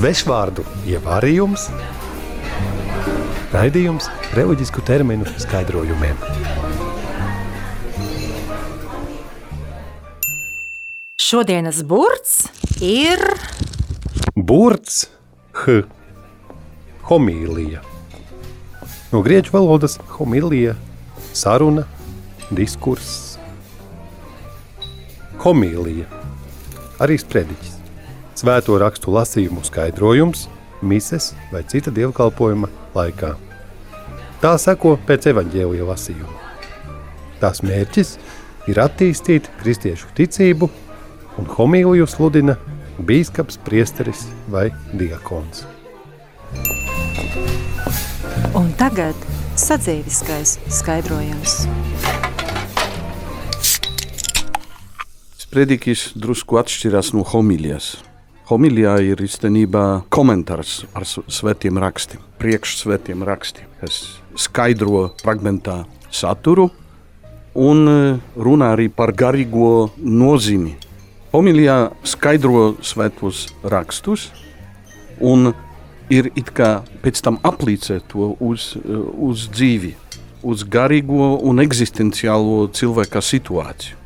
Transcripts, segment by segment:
Svešvārdu ievārījums, raidījums reliģisku terminu skaidrojumiem. Šodienas burts ir Burts, h, homīlija. No grieķu valodas homīlija, saruna, diskurss. Homīlija, arī sprediķis. Svēto rakstu lasījumu skaidrojums, mises vai cita dievkalpojuma laikā. Tā seko pēc evaņģēlija lasījuma. Tās mērķis ir attīstīt kristiešu ticību, un homīliju sludina bīskaps, priesteris vai diakons. un tagad sadzīviskais skaidrojums. Sprediķis drusku atšķirās no homilijas. Homilijā ir īstenībā komentārs ar svētiem rakstiem, priekšsvētiem rakstiem, kas skaidro fragmentā saturu un eh, runā arī par garīgo nozīmi. Homilijā skaidro svētos rakstus un ir it kā pēc tam aplīcē to uz, eh, uz dzīvi, uz garīgo un eksistenciālo cilvēka situāciju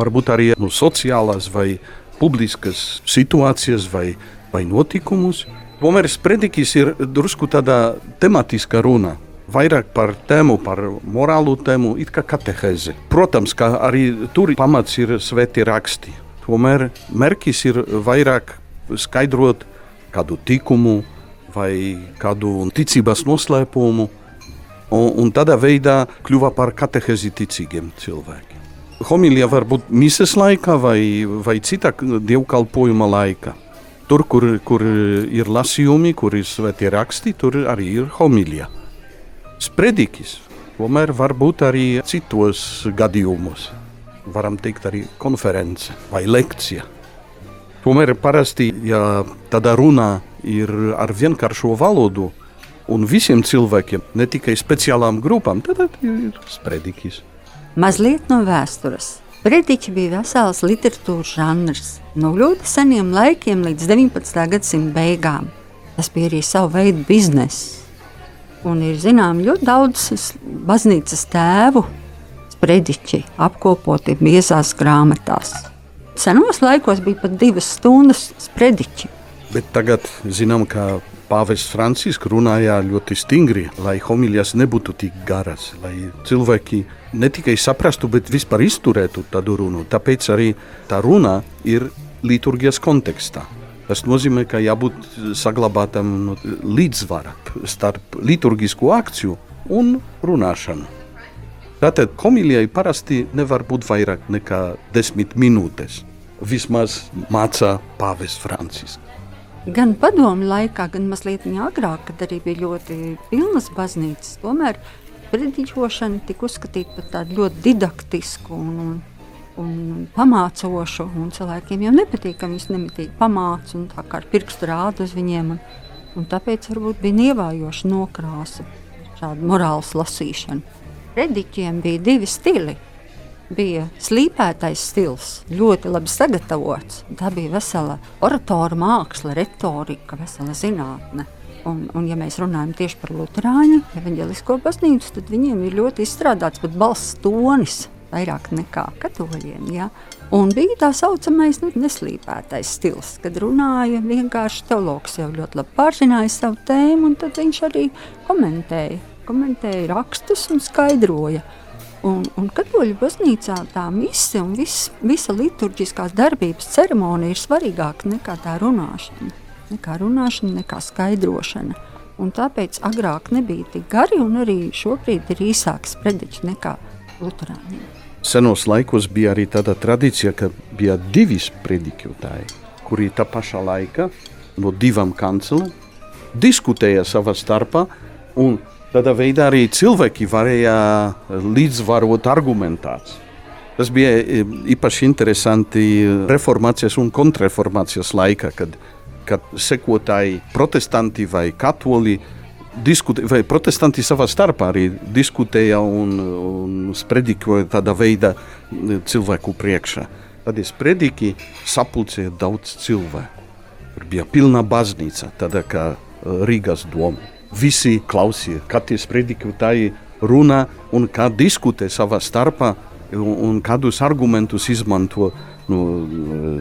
varbūt arī nu, sociālās vai publiskas situācijas vai, vai notikumus. Tomēr sprediķis ir drusku tāda tematiska runa. Vairāk par tēmu, par morālu tēmu, it kā katehēze. Protams, ka arī tur pamats ir svēti raksti. Tomēr mērķis ir vairāk skaidrot kādu tikumu vai kādu ticības noslēpumu, un, un tādā veidā kļuva par katehēzi ticīgiem cilvēkiem. Homilija var būt mises laikā vai, vai citā dievkalpojuma laikā. Tur, kur, kur ir lasījumi, kur ir svētie raksti, tur arī ir homilija. Sprediķis tomēr var būt arī citos gadījumos. Varam teikt, arī konference vai lekcija. Tomēr parasti, ja tāda runa ir ar vienkāršo valodu un visiem cilvēkiem, ne tikai speciālām grupām, tad ir sprediķis. Mazliet no vēstures. Prediķi bija vesels literatūras žanrs. No ļoti seniem laikiem līdz 19. gadsimta beigām. Tas bija arī sava veida bizness. Un ir zināms ļoti daudz baznīcas tēvu sprediķi apkopoti biezās grāmatās. Senos laikos bija pat divas stundas sprediķi. Bet tagad zinām, ka Pāvests Francisks runāja ļoti stingri, lai homilijas nebūtu tik garas, lai cilvēki ne tikai saprastu, bet vispār izturētu tādu runu. Tāpēc arī tā runa ir liturgijas kontekstā. Tas nozīmē, ka jābūt saglabātam nu, līdzsvaram starp liturgisko akciju un runāšanu. Tātad homilijai parasti nevar būt vairāk nekā desmit minūtes. Vismaz mācā Pāvests Francisks. Gan padomu laikā, gan mazliet agrāk, kad arī bija ļoti pilnas baznīcas, tomēr prediķošana tika uzskatīta par tādu ļoti didaktisku un, un, un pamācošu. Un cilvēkiem jau nepatīk, ka viņus nemitīgi pamāca un tā kā ar pirkstu rāda uz viņiem. Un, un tāpēc varbūt bija nievājoša nokrāsa šāda morāls lasīšana. Prediķiem bija divi stili. Bija slīpētais stils, ļoti labi sagatavots. Tā bija vesela oratora māksla, retorika, vesela zinātne. Un, un, ja mēs runājam tieši par Lutāņu evanģelisko baznīcu, tad viņiem ir ļoti izstrādāts pat balss tonis, vairāk nekā katoļiem. Ja? Un bija tā saucamais nu, neslīpētais stils, kad runāja vienkārši teologs, jau ļoti labi pārzināja savu tēmu, un tad viņš arī komentēja, komentēja rakstus un skaidroja. Un, un katoļu baznīcā tā mise un vis, visa liturģiskās darbības ceremonija ir svarīgāka nekā tā runāšana. Nekā runāšana, nekā skaidrošana. Un tāpēc agrāk nebija tik gari, un arī šobrīd ir īsāks prediķis nekā Lutāņiem. Senos laikos bija arī tāda tradīcija, ka bija divi sprediķotāji, kuri tā pašā laikā no divām kancelēm diskutēja savā starpā. Tādā veidā arī cilvēki varēja līdzvarot argumentāciju. Tas bija e, īpaši interesanti reformācijas un kontrreformācijas laikā, kad, kad sekotāji, protestanti vai katoļi diskutē, vai protestanti savā starpā arī diskutēja un, un spredikoja tādā veidā cilvēku priekšā. Tad sprediki sapulcēja daudz cilvēku. Tur bija pilna baznīca, tāda kā Rīgas doma. Visi klausīja, katrs predikotāji runā un kā diskutē savā starpā, un, un kādus argumentus izmanto no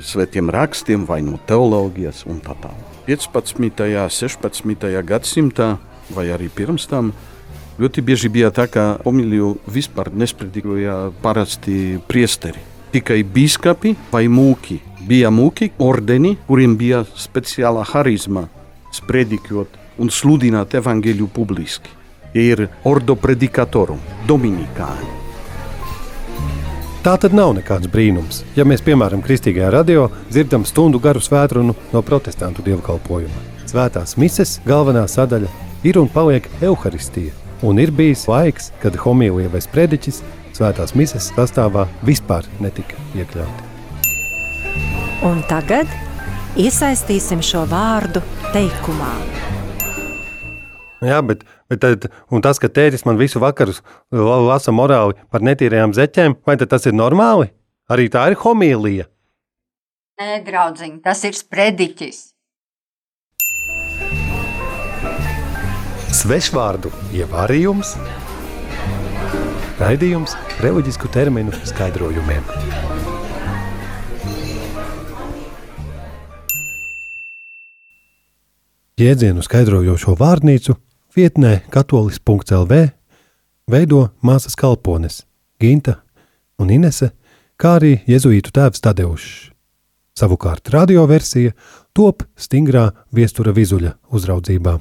svētiem rakstiem vai no teoloģijas un tā tālāk. 15. un 16. gadsimtā, vai arī pirms tam, ļoti bieži bija tā, ka homiliju vispār nespredikoja parasti priesteri. Tikai biskupi vai mūki. Bija mūki, ordeni, kuriem bija speciāla harizma spredikot un sludināt evaņģēļu publiski. Tie ir ordo predikatorum, dominikāni. Tā tad nav nekāds brīnums, ja mēs, piemēram, kristīgajā radio dzirdam stundu garu svētkrunu no protestantu dievkalpojuma. Svētās mises galvenā sadaļa ir un paliek evaharistija. Un ir bijis laiks, kad homīlija vai sprediķis svētās mises sastāvā vispār netika iekļauti. Un tagad iesaistīsim šo vārdu teikumā. Jā, bet, bet tad, tas, ka tētis man visu vakaru lasa morāli par netīrajām zeķēm, vai tas ir normāli? Arī tā ir homīlija. Nē, draugiņ, tas ir sprediķis. Svešvārdu ievārījums, raidījums reliģisku terminu skaidrojumiem. Jēdzienu skaidrojošo vārnīcu vietnē katolis.lv veido māsas kalpones Ginta un Inese, kā arī jezuītu tēvs Tadeušs. Savukārt radioversija top stingrā viestura vizuļa uzraudzībā.